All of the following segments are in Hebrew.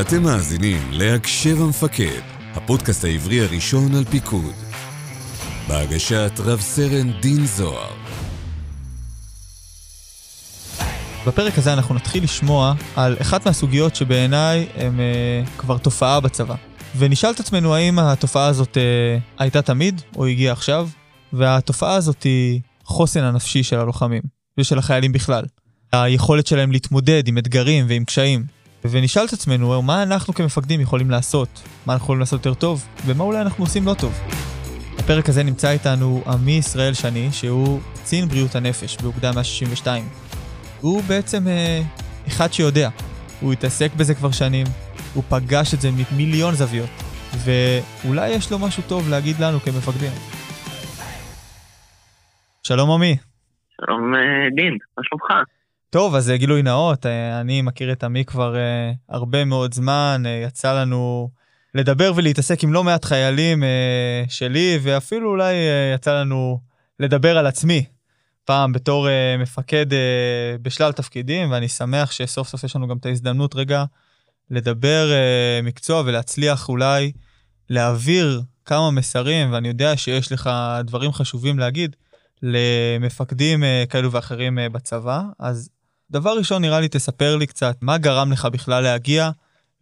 אתם מאזינים להקשב המפקד, הפודקאסט העברי הראשון על פיקוד. בהגשת רב סרן דין זוהר. בפרק הזה אנחנו נתחיל לשמוע על אחת מהסוגיות שבעיניי הן אה, כבר תופעה בצבא. ונשאל את עצמנו האם התופעה הזאת אה, הייתה תמיד או הגיעה עכשיו, והתופעה הזאת היא חוסן הנפשי של הלוחמים ושל החיילים בכלל. היכולת שלהם להתמודד עם אתגרים ועם קשיים. ונשאל את עצמנו מה אנחנו כמפקדים יכולים לעשות, מה אנחנו יכולים לעשות יותר טוב, ומה אולי אנחנו עושים לא טוב. בפרק הזה נמצא איתנו עמי ישראל שני, שהוא קצין בריאות הנפש באוגדה 162. הוא בעצם אה, אחד שיודע. הוא התעסק בזה כבר שנים, הוא פגש את זה ממיליון זוויות, ואולי יש לו משהו טוב להגיד לנו כמפקדים. שלום עמי. שלום אה, דין, מה שלומך? טוב, אז אה, גילוי נאות, אה, אני מכיר את עמי כבר uh, הרבה מאוד זמן, יצא לנו לדבר ולהתעסק עם לא מעט חיילים שלי, ואפילו אולי יצא לנו לדבר על עצמי, פעם בתור מפקד בשלל תפקידים, ואני שמח שסוף סוף יש לנו גם את ההזדמנות רגע לדבר מקצוע ולהצליח אולי להעביר כמה מסרים, ואני יודע שיש לך דברים חשובים להגיד. למפקדים כאלו ואחרים בצבא, אז דבר ראשון, נראה לי תספר לי קצת מה גרם לך בכלל להגיע,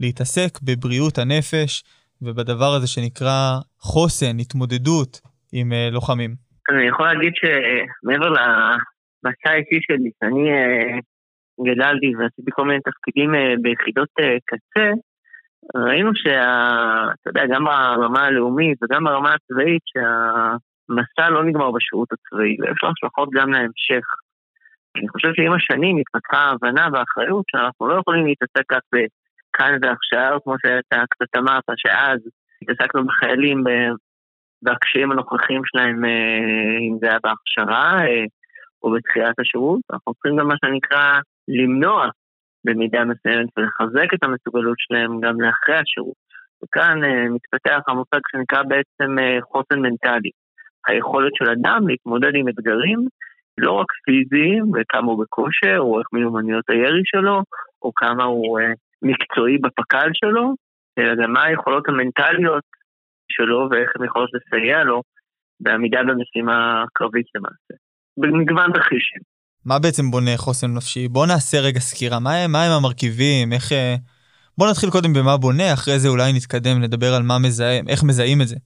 להתעסק בבריאות הנפש ובדבר הזה שנקרא חוסן, התמודדות עם uh, לוחמים. אני יכול להגיד שמעבר למסע האישי שלי, שאני uh, גדלתי ועשיתי כל מיני תפקידים uh, ביחידות uh, קצה, ראינו שה... אתה יודע, גם ברמה הלאומית וגם ברמה הצבאית, שהמסע לא נגמר בשירות הצבאי, ויש לו השלכות גם להמשך. אני חושב שעם השנים התפתחה ההבנה והאחריות שאנחנו לא יכולים להתעסק רק בכאן ועכשיו, כמו שאתה קצת אמרת, שאז התעסקנו בחיילים והקשיים הנוכחים שלהם, אה, אם זה היה בהכשרה אה, או בתחילת השירות, אנחנו צריכים גם מה שנקרא למנוע במידה מסוימת ולחזק את המסוגלות שלהם גם לאחרי השירות. וכאן אה, מתפתח המושג שנקרא בעצם חוסן מנטלי. היכולת של אדם להתמודד עם אתגרים לא רק פיזיים, וכמה הוא בכושר, או איך מיומנויות הירי שלו, או כמה הוא אה, מקצועי בפק"ל שלו, אלא גם מה היכולות המנטליות שלו ואיך הן יכולות לסייע לו בעמידה במשימה קרבית למעשה. במגוון תרחישים. מה בעצם בונה חוסן נפשי? בוא נעשה רגע סקירה, מה, מה הם המרכיבים, איך... אה, בוא נתחיל קודם במה בונה, אחרי זה אולי נתקדם לדבר על מה מזהים, איך מזהים את זה.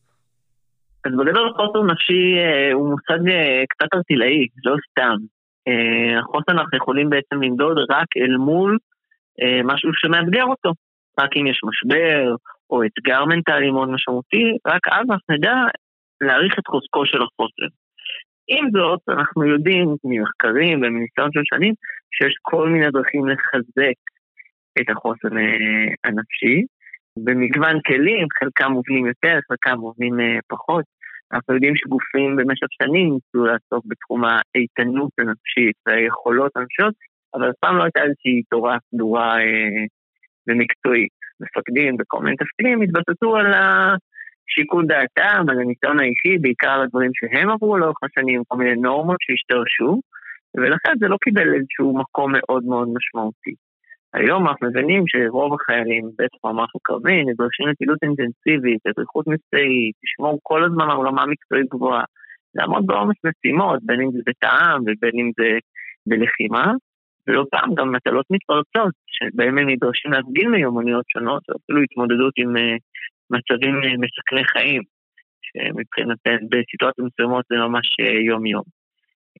אז בגדול חוסן נפשי אה, הוא מושג אה, קצת ארטילאי, לא סתם. אה, החוסן אנחנו יכולים בעצם למדוד רק אל מול משהו שמאתגר אותו. רק אם יש משבר או אתגר מנטלי מאוד משמעותי, רק אז אנחנו נדע להעריך את חוזקו של החוסן. עם זאת, אנחנו יודעים ממחקרים ומניסיון של שנים שיש כל מיני דרכים לחזק את החוסן הנפשי, במגוון כלים, חלקם מובנים יותר, חלקם מובנים פחות. אנחנו יודעים שגופים במשך שנים ניסו לעסוק בתחום האיתנות הנפשית והיכולות הנפשיות, אבל אף פעם לא הייתה איזושהי תורה סדורה אה, ומקצועית. מפקדים וכל מיני תפקידים התבססו על שיקול דעתם, על הניסיון האישי, בעיקר על הדברים שהם עברו לאורך השנים, כל מיני נורמות שהשתרשו, ולכן זה לא קיבל איזשהו מקום מאוד מאוד משמעותי. היום אנחנו מבינים שרוב החיילים, בטח במערך הקרבי, נדרשים לפעילות אינטנסיבית, אדריכות מבצעית, לשמור כל הזמן על רמה מקצועית גבוהה, לעמוד בעומס משימות, בין אם זה בתע"ם ובין אם זה בלחימה, ולא פעם גם מטלות מתפרצות, שבהם הם נדרשים להפגין מיומנויות שונות, או אפילו התמודדות עם uh, מצבים uh, מסכני חיים, שמבחינתן בסיטואציות מסוימות זה ממש uh, יום-יום.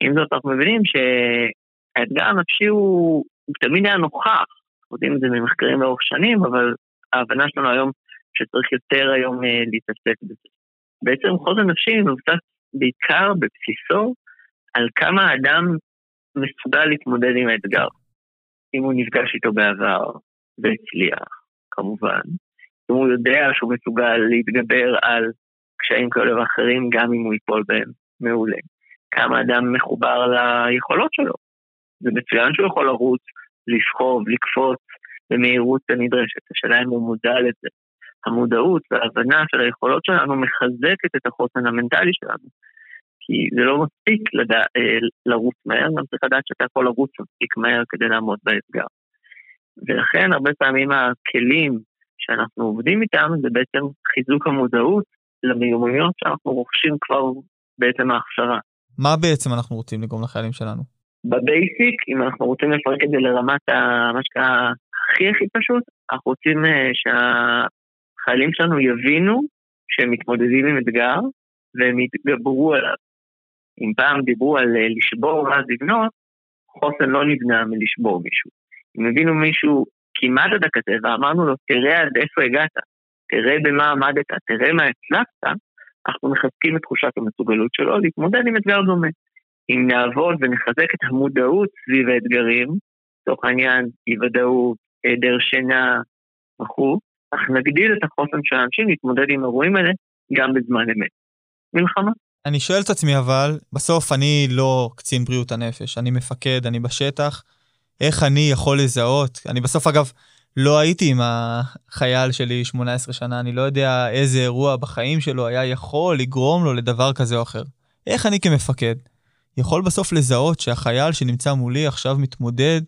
עם זאת אנחנו מבינים שהאתגר הנפשי הוא, הוא תמיד היה נוכח, יודעים את זה ממחקרים לאורך שנים, אבל ההבנה שלנו היום שצריך יותר היום אה, להתעסק בזה. בעצם חוזן נפשי מבוסס בעיקר בבסיסו על כמה האדם מסוגל להתמודד עם האתגר. אם הוא נפגש איתו בעבר והצליח, כמובן. אם הוא יודע שהוא מסוגל להתגבר על קשיים כאלה ואחרים, גם אם הוא ייפול בהם, מעולה. כמה אדם מחובר ליכולות שלו. זה מצוין שהוא יכול לרוץ לסחוב, לקפוץ במהירות הנדרשת. השאלה אם הוא מודע לזה. המודעות וההבנה של היכולות שלנו מחזקת את החוסן המנטלי שלנו. כי זה לא מספיק לדע, אה, לרוץ מהר, גם צריך לדעת שאתה יכול לרוץ מספיק מהר כדי לעמוד באתגר. ולכן הרבה פעמים הכלים שאנחנו עובדים איתם זה בעצם חיזוק המודעות למיומנויות שאנחנו רוכשים כבר בעצם ההכשרה. מה בעצם אנחנו רוצים לגרום לחיילים שלנו? בבייסיק, אם אנחנו רוצים לפרק את זה לרמת ה... מה שנקרא הכי הכי פשוט, אנחנו רוצים uh, שהחיילים שלנו יבינו שהם מתמודדים עם אתגר והם יתגברו עליו. אם פעם דיברו על uh, לשבור ואז לבנות, חוסן לא נבנה מלשבור מישהו. אם הבינו מישהו כמעט עד הקצה ואמרנו לו, תראה עד איפה הגעת, תראה במה עמדת, תראה מה הצלחת, אנחנו מחזקים את תחושת המסוגלות שלו להתמודד עם אתגר דומה. אם נעבוד ונחזק את המודעות סביב האתגרים, לצורך העניין אי ודאות, היעדר שינה וכו', אך נגדיל את החוסן של האנשים להתמודד עם האירועים האלה גם בזמן אמת. מלחמה. אני שואל את עצמי אבל, בסוף אני לא קצין בריאות הנפש, אני מפקד, אני בשטח, איך אני יכול לזהות? אני בסוף אגב לא הייתי עם החייל שלי 18 שנה, אני לא יודע איזה אירוע בחיים שלו היה יכול לגרום לו לדבר כזה או אחר. איך אני כמפקד יכול בסוף לזהות שהחייל שנמצא מולי עכשיו מתמודד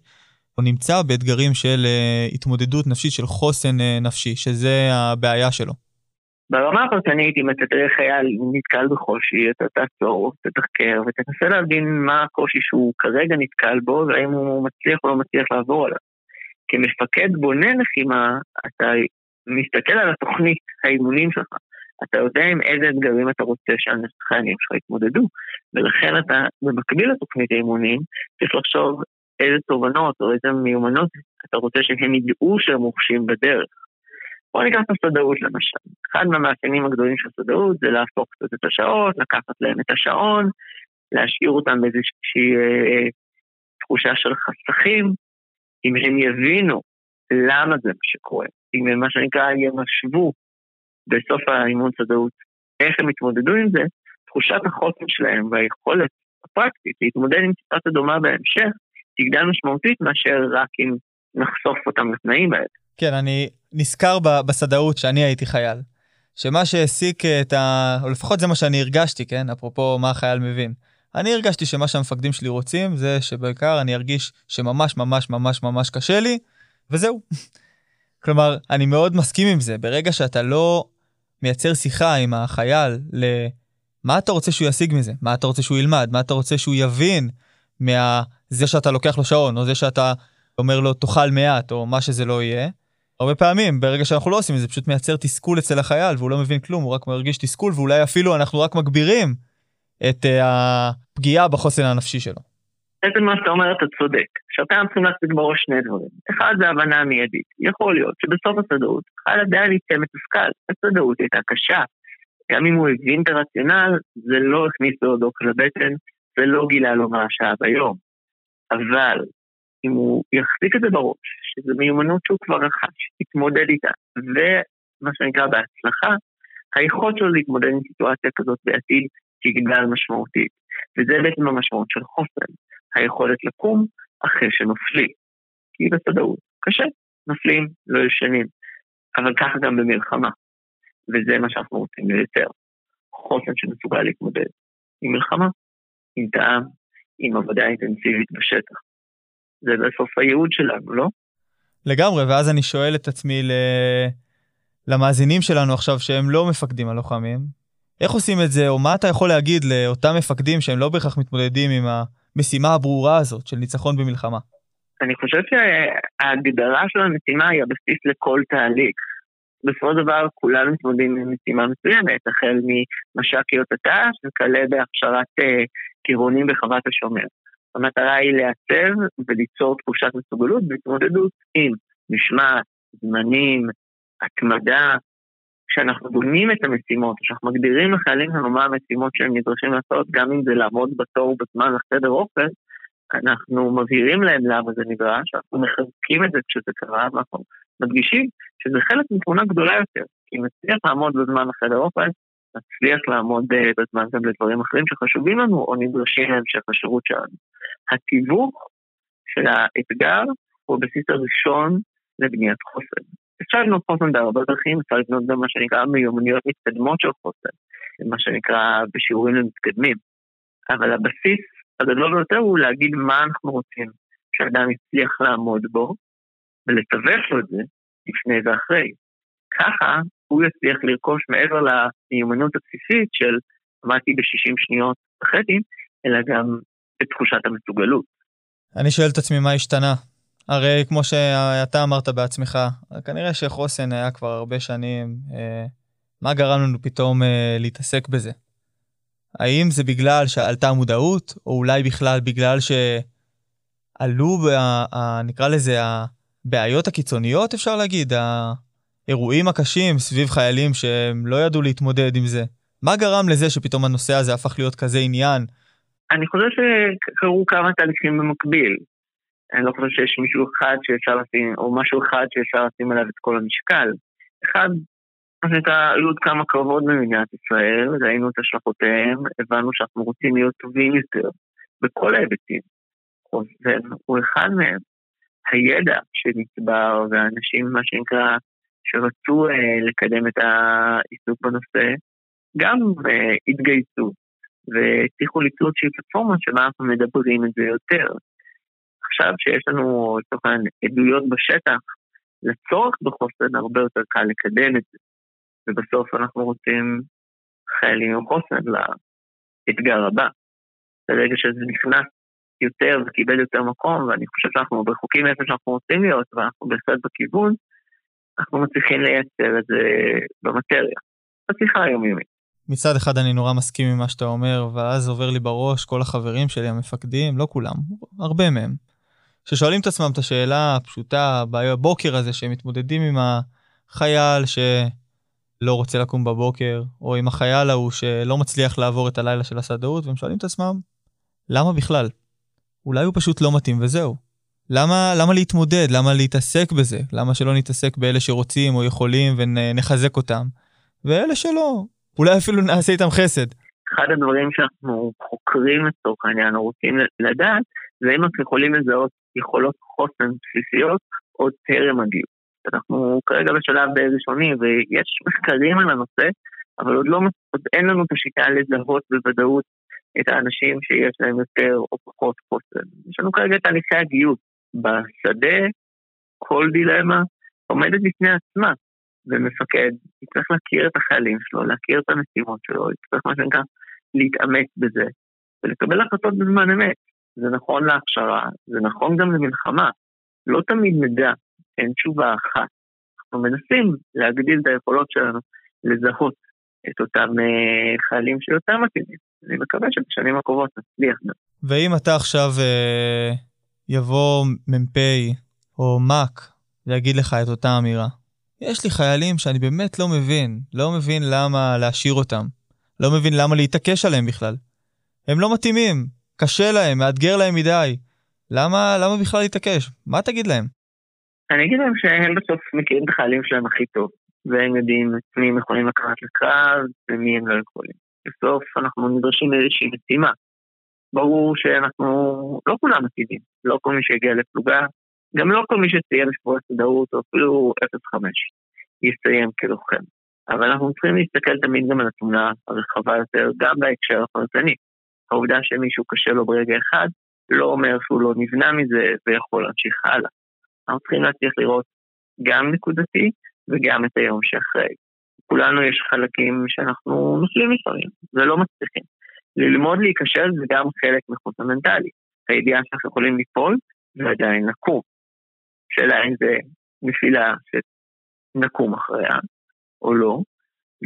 או נמצא באתגרים של uh, התמודדות נפשית, של חוסן uh, נפשי, שזה הבעיה שלו. ברמה הפרטנית, אם אתה תראה חייל נתקל בקושי, אתה תעצור, תתחקר ותנסה להבין מה הקושי שהוא כרגע נתקל בו, והאם הוא מצליח או לא מצליח לעבור עליו. כמפקד בונה לחימה, אתה מסתכל על התוכנית האימונים שלך. אתה יודע עם איזה אתגרים אתה רוצה שהחיילים שלך יתמודדו, ולכן אתה, במקביל לתוכנית האימונים, צריך לחשוב איזה תובנות או איזה מיומנות אתה רוצה שהם ידעו שהם רוכשים בדרך. בוא ניקח את הסודאות למשל. אחד מהמאפיינים הגדולים של הסודאות זה להפוך קצת את השעות, לקחת להם את השעון, להשאיר אותם באיזושהי אה, תחושה של חסכים. אם הם יבינו למה זה מה שקורה, אם הם מה שנקרא ימשבו בסוף האימון סודאות, איך הם יתמודדו עם זה, תחושת החוסן שלהם והיכולת הפרקטית להתמודד עם סיטואציה דומה בהמשך, תגדל משמעותית מאשר רק אם נחשוף אותם לתנאים האלה. כן, אני נזכר בסדאות שאני הייתי חייל. שמה שהעסיק את ה... או לפחות זה מה שאני הרגשתי, כן? אפרופו מה החייל מבין. אני הרגשתי שמה שהמפקדים שלי רוצים זה שבעיקר אני ארגיש שממש ממש ממש ממש קשה לי, וזהו. כלומר, אני מאוד מסכים עם זה. ברגע שאתה לא מייצר שיחה עם החייל ל... מה אתה רוצה שהוא ישיג מזה? מה אתה רוצה שהוא ילמד? מה אתה רוצה שהוא יבין מה... זה שאתה לוקח לו שעון, או זה שאתה אומר לו תאכל מעט, או מה שזה לא יהיה. הרבה פעמים, ברגע שאנחנו לא עושים את זה, פשוט מייצר תסכול אצל החייל, והוא לא מבין כלום, הוא רק מרגיש תסכול, ואולי אפילו אנחנו רק מגבירים את uh, הפגיעה בחוסן הנפשי שלו. בעצם מה שאתה אומר, אתה צודק. שאתה צריכים להחזיק בראש שני דברים. אחד זה הבנה מיידית. יכול להיות שבסוף השדאות, חייל עדיין יצא מתוסכל. השדאות הייתה קשה. גם אם הוא הבין את הרציונל, זה לא הכניס לו דוק לבטן, זה לא גילה לו מה השעה ביום. אבל אם הוא יחזיק את זה בראש, שזו מיומנות שהוא כבר רכש, יתמודד איתה, ומה שנקרא בהצלחה, היכולת שלו להתמודד עם סיטואציה כזאת בעתיד תגדל משמעותית. וזה בעצם המשמעות של חוסן, היכולת לקום אחרי שנופלים. כי בסדאות קשה, נופלים, לא ישנים, אבל ככה גם במלחמה. וזה מה שאנחנו רוצים לייצר. חוסן שמסוגל להתמודד עם מלחמה, עם טעם, עם עבודה אינטנסיבית בשטח. זה בסוף הייעוד שלנו, לא? לגמרי, ואז אני שואל את עצמי ל... למאזינים שלנו עכשיו שהם לא מפקדים הלוחמים, איך עושים את זה, או מה אתה יכול להגיד לאותם מפקדים שהם לא בהכרח מתמודדים עם המשימה הברורה הזאת של ניצחון במלחמה? אני חושב שההגדרה של המשימה היא הבסיס לכל תהליך. בסופו של דבר כולנו מתמודדים עם משימה מסוימת, החל ממש"קיות הת"ש וכלה בהכשרת uh, טירונים בחוות השומר. המטרה היא לעצב וליצור תחושת מסוגלות בהתמודדות עם משמעת, זמנים, התמדה. כשאנחנו בונים את המשימות, כשאנחנו מגדירים לחיילים שלנו מה המשימות שהם נדרשים לעשות, גם אם זה לעמוד בתור בזמן לחדר אוכל, אנחנו מבהירים להם למה זה נדרש, אנחנו מחזקים את זה כשזה קרה, ואנחנו מדגישים שזה חלק מתמונה גדולה יותר. אם נצליח לעמוד בזמן לחדר אוכל, נצליח לעמוד אה, בזמן גם לדברים אחרים שחשובים לנו או נדרשים להמשך השירות שלנו. התיווך של האתגר הוא הבסיס הראשון לבניית חוסן. אפשר לבנות חוסן בהרבה דרכים, אפשר לבנות גם מה שנקרא מיומנויות מתקדמות של חוסן, מה שנקרא בשיעורים למתקדמים. אבל הבסיס הגדול ביותר הוא להגיד מה אנחנו רוצים שאדם יצליח לעמוד בו, ולתווך לו את זה לפני ואחרי. ככה הוא יצליח לרכוש מעבר למיומנות הבסיסית של עמדתי ב-60 שניות וחצי, אלא גם את תחושת המסוגלות. אני שואל את עצמי מה השתנה. הרי כמו שאתה אמרת בעצמך, כנראה שחוסן היה כבר הרבה שנים, אה, מה גרם לנו פתאום אה, להתעסק בזה? האם זה בגלל שעלתה המודעות, או אולי בכלל בגלל שעלו, בה, נקרא לזה, הבעיות הקיצוניות, אפשר להגיד, האירועים הקשים סביב חיילים שהם לא ידעו להתמודד עם זה? מה גרם לזה שפתאום הנושא הזה הפך להיות כזה עניין? אני חושב שקרו כמה תהליכים במקביל. אני לא חושב שיש מישהו אחד שאפשר לשים, או משהו אחד שאפשר לשים עליו את כל המשקל. אחד, מה שנקרא, היו עוד כמה קרבות במדינת ישראל, ראינו את השלכותיהם, הבנו שאנחנו רוצים להיות טובים יותר בכל ההיבטים. חוזן הוא אחד מהם. הידע שנצבר והאנשים, מה שנקרא, שרצו אה, לקדם את העיסוק בנושא, גם אה, התגייסו והצליחו ליצור איזושהי פלטפורמה שבה אנחנו מדברים את זה יותר. עכשיו שיש לנו לצורך העניין עדויות בשטח לצורך בחוסן הרבה יותר קל לקדם את זה. ובסוף אנחנו רוצים חיילים עם חוסן לאתגר הבא. ברגע שזה נכנס יותר וקיבל יותר מקום, ואני חושב שאנחנו רחוקים מאיפה שאנחנו רוצים להיות, ואנחנו בהחלט בכיוון, אנחנו מצליחים לייצר את זה במטריה, בשיחה היומיומית. מצד אחד אני נורא מסכים עם מה שאתה אומר, ואז עובר לי בראש כל החברים שלי, המפקדים, לא כולם, הרבה מהם, ששואלים את עצמם את השאלה הפשוטה בבוקר הזה, שהם מתמודדים עם החייל שלא רוצה לקום בבוקר, או עם החייל ההוא שלא מצליח לעבור את הלילה של השדאות, והם שואלים את עצמם, למה בכלל? אולי הוא פשוט לא מתאים וזהו. למה, למה להתמודד? למה להתעסק בזה? למה שלא נתעסק באלה שרוצים או יכולים ונחזק אותם? ואלה שלא, אולי אפילו נעשה איתם חסד. אחד הדברים שאנחנו חוקרים לצורך העניין, או רוצים לדעת, זה אם אנחנו יכולים לזהות יכולות חוסן בסיסיות עוד טרם הגיוס. אנחנו כרגע בשלב די ראשוני ויש מחקרים על הנושא, אבל עוד, לא, עוד אין לנו את השיטה לזהות בוודאות את האנשים שיש להם יותר או פחות חוסן. יש לנו כרגע תהליכי הגיוס. בשדה כל דילמה עומדת בפני עצמה. ומפקד יצטרך להכיר את החיילים שלו, להכיר את המשימות שלו, יצטרך מה שנקרא להתאמץ בזה, ולקבל החלטות בזמן אמת. זה נכון להכשרה, זה נכון גם למלחמה. לא תמיד נדע, אין תשובה אחת. אנחנו מנסים להגדיל את היכולות שלנו לזהות את אותם uh, חיילים שיותר מתאימים. אני מקווה שבשנים הקרובות נצליח גם. ואם אתה עכשיו uh, יבוא מ"פ או מ"ק ויגיד לך את אותה אמירה, יש לי חיילים שאני באמת לא מבין, לא מבין למה להשאיר אותם. לא מבין למה להתעקש עליהם בכלל. הם לא מתאימים, קשה להם, מאתגר להם מדי. למה, למה בכלל להתעקש? מה תגיד להם? אני אגיד להם שהם בסוף מכירים את החיילים שלהם הכי טוב, והם יודעים מי הם יכולים לקחת לקרב ומי הם לא יכולים. בסוף אנחנו נדרשים לאיזושהי משימה. ברור שאנחנו, לא כולם עתידים, לא כל מי שהגיע לפלוגה גם לא כל מי שסיים שבוע סדרות, או אפילו 0.5, יסיים כלוחם. אבל אנחנו צריכים להסתכל תמיד גם על התמונה הרחבה יותר, גם בהקשר הפרטני. העובדה שמישהו קשה לו ברגע אחד, לא אומר שהוא לא נבנה מזה ויכול להמשיך הלאה. אנחנו צריכים להצליח לראות גם נקודתי וגם את היום שאחרי. כולנו יש חלקים שאנחנו נופלים לפעמים, ולא מצליחים. ללמוד להיכשל זה גם חלק מחוץ המנטלי. הידיעה שאנחנו יכולים ליפול ועדיין לקום. שאלה אם זה נפילה שנקום אחריה או לא,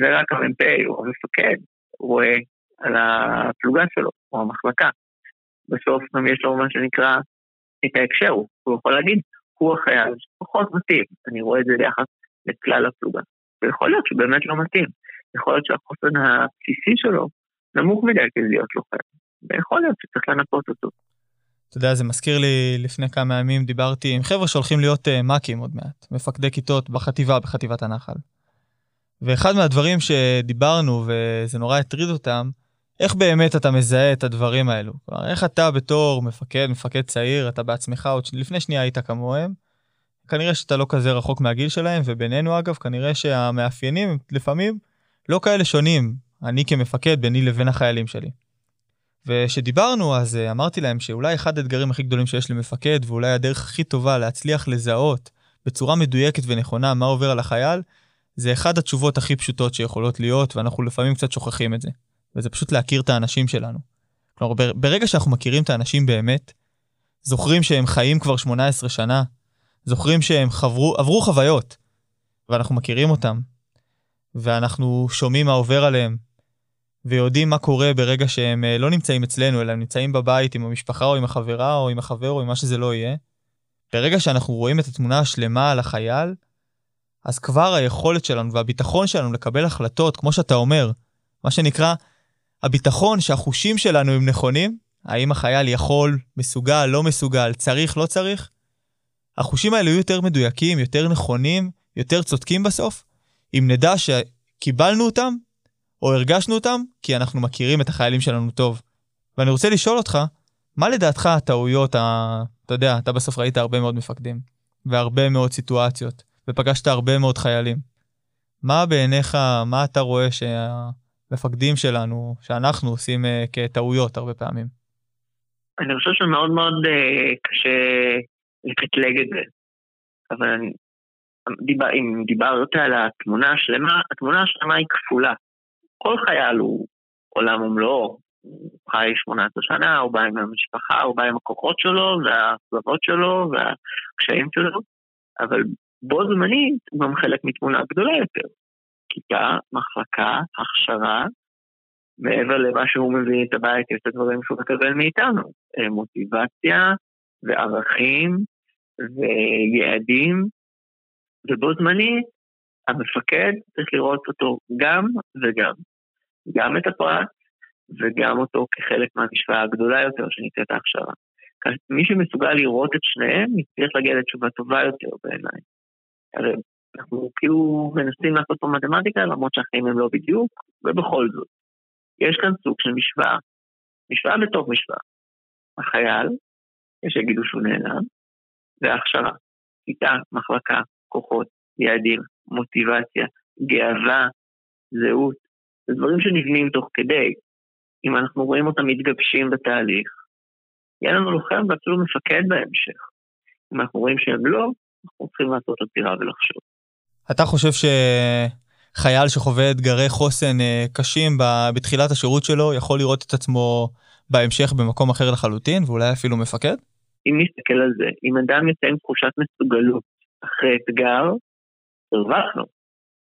ורק המ"פ או המפקד רואה על הפלוגה שלו או המחלקה. בסוף גם יש לו מה שנקרא את ההקשר, הוא יכול להגיד, הוא החייל שפחות מתאים, אני רואה את זה ביחס לכלל הפלוגה. ויכול להיות שהוא באמת לא מתאים, יכול להיות שהחוסן הבסיסי שלו נמוך מדי כדי להיות לוחם, ויכול להיות שצריך לנפות אותו. אתה יודע, זה מזכיר לי, לפני כמה ימים דיברתי עם חבר'ה שהולכים להיות uh, מ"כים עוד מעט, מפקדי כיתות בחטיבה, בחטיבת הנחל. ואחד מהדברים שדיברנו, וזה נורא הטריד אותם, איך באמת אתה מזהה את הדברים האלו? כלומר, איך אתה בתור מפקד, מפקד צעיר, אתה בעצמך עוד לפני שנייה היית כמוהם, כנראה שאתה לא כזה רחוק מהגיל שלהם, ובינינו אגב, כנראה שהמאפיינים לפעמים לא כאלה שונים, אני כמפקד ביני לבין החיילים שלי. וכשדיברנו אז אה, אמרתי להם שאולי אחד האתגרים הכי גדולים שיש למפקד, ואולי הדרך הכי טובה להצליח לזהות בצורה מדויקת ונכונה מה עובר על החייל, זה אחד התשובות הכי פשוטות שיכולות להיות, ואנחנו לפעמים קצת שוכחים את זה. וזה פשוט להכיר את האנשים שלנו. כלומר, ברגע שאנחנו מכירים את האנשים באמת, זוכרים שהם חיים כבר 18 שנה, זוכרים שהם חברו, עברו חוויות, ואנחנו מכירים אותם, ואנחנו שומעים מה עובר עליהם, ויודעים מה קורה ברגע שהם אה, לא נמצאים אצלנו, אלא הם נמצאים בבית עם המשפחה או עם החברה או עם החבר או עם מה שזה לא יהיה. ברגע שאנחנו רואים את התמונה השלמה על החייל, אז כבר היכולת שלנו והביטחון שלנו לקבל החלטות, כמו שאתה אומר, מה שנקרא, הביטחון שהחושים שלנו הם נכונים, האם החייל יכול, מסוגל, לא מסוגל, צריך, לא צריך, החושים האלה יהיו יותר מדויקים, יותר נכונים, יותר צודקים בסוף, אם נדע שקיבלנו אותם, או הרגשנו אותם, כי אנחנו מכירים את החיילים שלנו טוב. ואני רוצה לשאול אותך, מה לדעתך הטעויות, ה... אתה יודע, אתה בסוף ראית הרבה מאוד מפקדים, והרבה מאוד סיטואציות, ופגשת הרבה מאוד חיילים. מה בעיניך, מה אתה רואה שהמפקדים שלנו, שאנחנו עושים uh, כטעויות הרבה פעמים? אני חושב שמאוד מאוד uh, קשה לקטלג את זה. אבל אני, דיבר, אם דיברת על התמונה השלמה, התמונה השלמה היא כפולה. כל חייל הוא עולם ומלואו, הוא חי 18 שנה, הוא בא עם המשפחה, הוא בא עם הכוחות שלו, והאכזבות שלו, והקשיים שלו, אבל בו זמנית הוא גם חלק מתמונה גדולה יותר. כיתה, מחלקה, הכשרה, מעבר למה שהוא מביא את הבית, יש את הדברים שהוא מקבל מאיתנו. אה, מוטיבציה וערכים ויעדים, ובו זמנית המפקד צריך לראות אותו גם וגם. גם את הפרט וגם אותו כחלק מהמשוואה הגדולה יותר שנקראת ההכשרה. מי שמסוגל לראות את שניהם, יצטרך להגיע לתשובה טובה יותר בעיניי. הרי אנחנו כאילו מנסים לעשות פה מתמטיקה, למרות שהחיים הם לא בדיוק, ובכל זאת. יש כאן סוג של משוואה. משוואה בתוך משוואה. החייל, יש שיגידו שהוא נעלם, והכשרה. כיתה, מחלקה, כוחות, יעדים, מוטיבציה, גאווה, זהות, זה דברים שנבנים תוך כדי. אם אנחנו רואים אותם מתגבשים בתהליך, יהיה לנו לוחם ואפילו מפקד בהמשך. אם אנחנו רואים שהם לא, אנחנו צריכים לעשות עצירה ולחשוב. אתה חושב שחייל שחווה אתגרי חוסן אה, קשים בתחילת השירות שלו, יכול לראות את עצמו בהמשך במקום אחר לחלוטין, ואולי אפילו מפקד? אם נסתכל על זה, אם אדם יוצא עם תחושת מסוגלות אחרי אתגר, הרווחנו.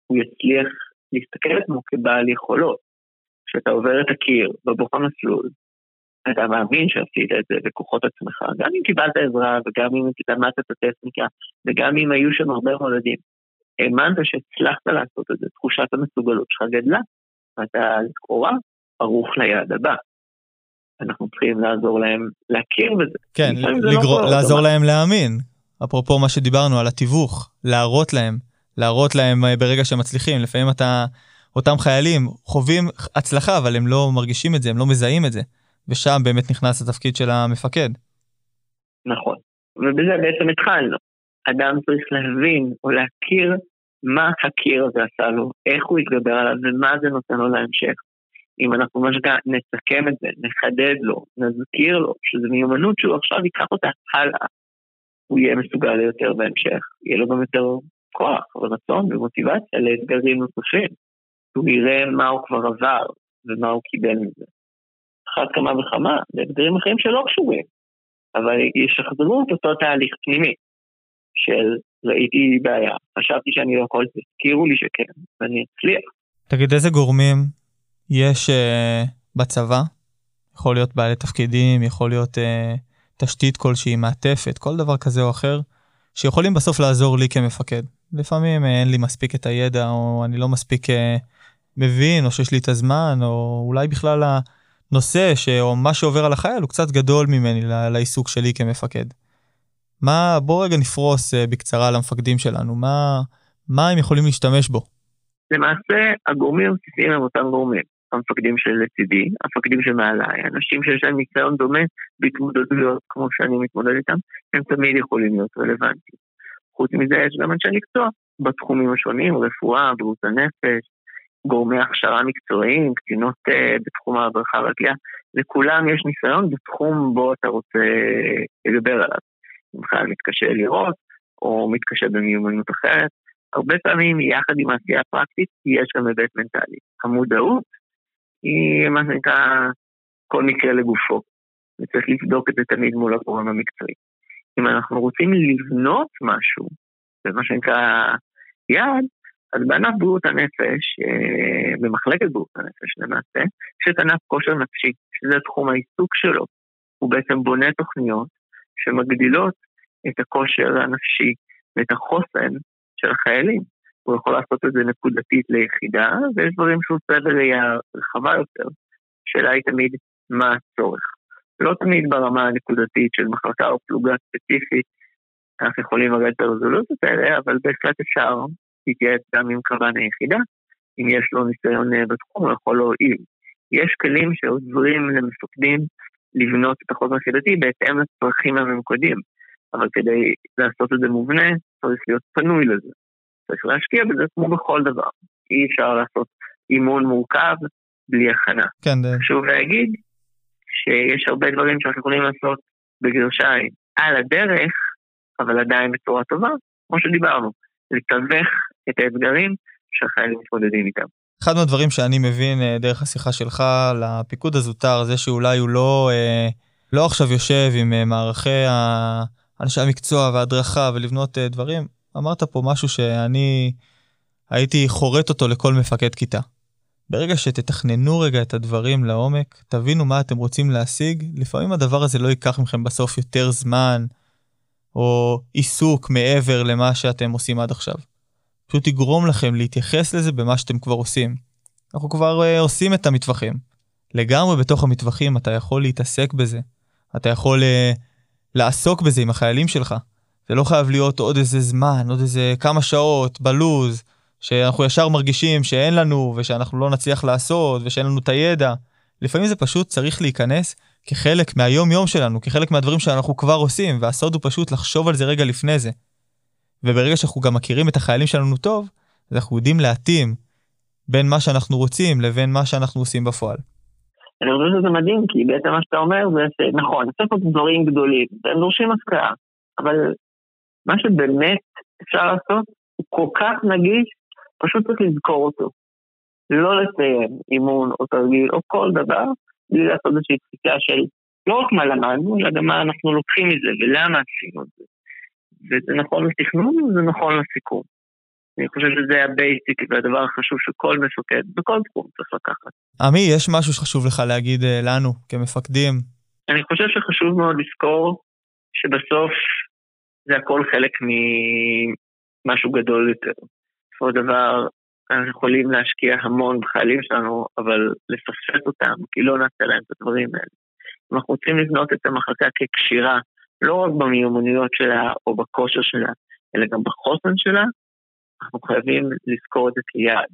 הוא יצליח להסתכל על עצמו כבעל יכולות. כשאתה עובר את הקיר בבוך המסלול, אתה מאמין שעשית את זה בכוחות עצמך, גם אם קיבלת עזרה וגם אם למדת את הטכניקה וגם אם היו שם הרבה מולדים. האמנת שהצלחת לעשות את זה, תחושת המסוגלות שלך גדלה, ואתה לכאורה ערוך ליעד הבא. אנחנו צריכים לעזור להם להכיר בזה. כן, לגר... לא לעזור להם להאמין. אפרופו מה שדיברנו על התיווך, להראות להם, להראות להם אה, ברגע שהם מצליחים. לפעמים אתה, אותם חיילים חווים הצלחה, אבל הם לא מרגישים את זה, הם לא מזהים את זה. ושם באמת נכנס התפקיד של המפקד. נכון, ובזה בעצם התחלנו. אדם צריך להבין או להכיר מה הקיר הזה עשה לו, איך הוא התגבר עליו ומה זה נותן לו להמשך. אם אנחנו ממש נסכם את זה, נחדד לו, נזכיר לו שזו מיומנות שהוא עכשיו ייקח אותה הלאה, הוא יהיה מסוגל ליותר בהמשך, יהיה לו גם יותר כוח ורצון ומוטיבציה לאתגרים נוספים. הוא יראה מה הוא כבר עבר ומה הוא קיבל מזה. אחת כמה וכמה, לאתגרים אחרים שלא קשורים, אבל ישחזרו את אותו תהליך פנימי של ראיתי בעיה, חשבתי שאני לא יכול, תזכירו לי שכן, ואני אצליח. תגיד, איזה גורמים יש uh, בצבא? יכול להיות בעלי תפקידים, יכול להיות uh, תשתית כלשהי, מעטפת, כל דבר כזה או אחר, שיכולים בסוף לעזור לי כמפקד. לפעמים אין לי מספיק את הידע, או אני לא מספיק uh, מבין, או שיש לי את הזמן, או אולי בכלל הנושא, ש... או מה שעובר על החייל הוא קצת גדול ממני לעיסוק שלי כמפקד. מה, בוא רגע נפרוס uh, בקצרה על המפקדים שלנו, מה, מה הם יכולים להשתמש בו? למעשה, הגורמים הבסיסיים הם אותם גורמים. המפקדים שלצידי, המפקדים שמעליי, אנשים שיש להם ניסיון דומה בהתמודדויות כמו שאני מתמודד איתם, הם תמיד יכולים להיות רלוונטיים. חוץ מזה יש גם אנשי מקצוע בתחומים השונים, רפואה, בריאות הנפש, גורמי הכשרה מקצועיים, קצינות uh, בתחום ההדרכה והקליעה, לכולם יש ניסיון בתחום בו אתה רוצה לדבר עליו. חייל מתקשה לראות, או מתקשה במיומנות אחרת, הרבה פעמים יחד עם העשייה הפרקטית יש גם היבט מנטלי. המודעות היא מה שנקרא כל מקרה לגופו, וצריך לבדוק את זה תמיד מול הגורם המקצועי. אם אנחנו רוצים לבנות משהו, זה מה שנקרא יעד, אז בענף בריאות הנפש, אה, במחלקת בריאות הנפש למעשה, יש את ענף כושר נפשי, שזה תחום העיסוק שלו. הוא בעצם בונה תוכניות שמגדילות את הכושר הנפשי ואת החוסן של החיילים. הוא יכול לעשות את זה נקודתית ליחידה, ויש דברים שהוא עושה בראייה רחבה יותר. השאלה היא תמיד מה הצורך. לא תמיד ברמה הנקודתית של מחלקה או פלוגה ספציפית, אנחנו יכולים לרדת את הרזולוציות האלה, אבל בהחלט אפשר להתייעץ גם עם קרבן היחידה, אם יש לו ניסיון אה, בתחום, הוא יכול להועיל. יש כלים שעוזרים למפקדים לבנות את החוזר היחידתי בהתאם לצרכים הממוקדים, אבל כדי לעשות את זה מובנה, צריך להיות פנוי לזה. צריך להשקיע בזה כמו בכל דבר. אי אפשר לעשות אימון מורכב בלי הכנה. כן, זה... חשוב להגיד שיש הרבה דברים שאנחנו יכולים לעשות בגרשיים על הדרך, אבל עדיין בצורה טובה, כמו שדיברנו, לתווך את האתגרים שהחיילים מתמודדים איתם. אחד מהדברים שאני מבין אה, דרך השיחה שלך לפיקוד הזוטר, זה שאולי הוא לא, אה, לא עכשיו יושב עם אה, מערכי אנשי המקצוע וההדרכה ולבנות דברים, אמרת פה משהו שאני הייתי חורט אותו לכל מפקד כיתה. ברגע שתתכננו רגע את הדברים לעומק, תבינו מה אתם רוצים להשיג, לפעמים הדבר הזה לא ייקח מכם בסוף יותר זמן, או עיסוק מעבר למה שאתם עושים עד עכשיו. פשוט יגרום לכם להתייחס לזה במה שאתם כבר עושים. אנחנו כבר uh, עושים את המטווחים. לגמרי בתוך המטווחים אתה יכול להתעסק בזה. אתה יכול uh, לעסוק בזה עם החיילים שלך. זה לא חייב להיות עוד איזה זמן, עוד איזה כמה שעות בלוז, שאנחנו ישר מרגישים שאין לנו ושאנחנו לא נצליח לעשות ושאין לנו את הידע. לפעמים זה פשוט צריך להיכנס כחלק מהיום יום שלנו, כחלק מהדברים שאנחנו כבר עושים, והסוד הוא פשוט לחשוב על זה רגע לפני זה. וברגע שאנחנו גם מכירים את החיילים שלנו טוב, אז אנחנו יודעים להתאים בין מה שאנחנו רוצים לבין מה שאנחנו עושים בפועל. אני חושב שזה מדהים, כי בעצם מה שאתה אומר זה שנכון, צריך לעשות דברים גדולים, הם דורשים השכלה, אבל מה שבאמת אפשר לעשות הוא כל כך נגיש, פשוט צריך לזכור אותו. לא לסיים אימון או תרגיל או כל דבר, בלי לעשות איזושהי תפיסה של לא רק מה למדנו, אלא גם מה אנחנו לוקחים מזה ולמה עשינו את זה. וזה נכון לתכנון וזה נכון לסיכום. אני חושב שזה ה basic והדבר החשוב שכל מפקד בכל תחום צריך לקחת. עמי, יש משהו שחשוב לך להגיד אה, לנו כמפקדים? אני חושב שחשוב מאוד לזכור שבסוף זה הכל חלק ממשהו גדול יותר. בסופו של דבר, אנחנו יכולים להשקיע המון בחיילים שלנו, אבל לפספס אותם, כי לא נעשה להם את הדברים האלה. אם אנחנו רוצים לבנות את המחלקה ככשירה, לא רק במיומנויות שלה או בכושר שלה, אלא גם בחוסן שלה, אנחנו חייבים לזכור את זה כיעד.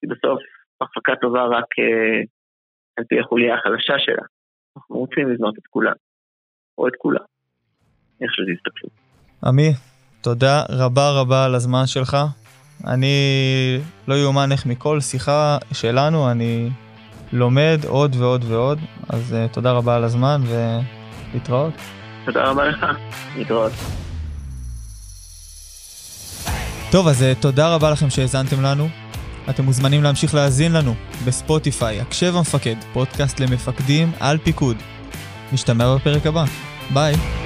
כי בסוף מחלקה טובה רק אה, על פי החוליה החלשה שלה. אנחנו רוצים לבנות את כולם, או את כולם, איך שזה יסתכלו. עמי, תודה רבה רבה על הזמן שלך. אני לא יאומן איך מכל שיחה שלנו אני לומד עוד ועוד ועוד, אז uh, תודה רבה על הזמן ולהתראות. תודה רבה לך, להתראות. טוב, אז uh, תודה רבה לכם שהאזנתם לנו. אתם מוזמנים להמשיך להאזין לנו בספוטיפיי, הקשב המפקד, פודקאסט למפקדים על פיקוד. נשתמע בפרק הבא. ביי.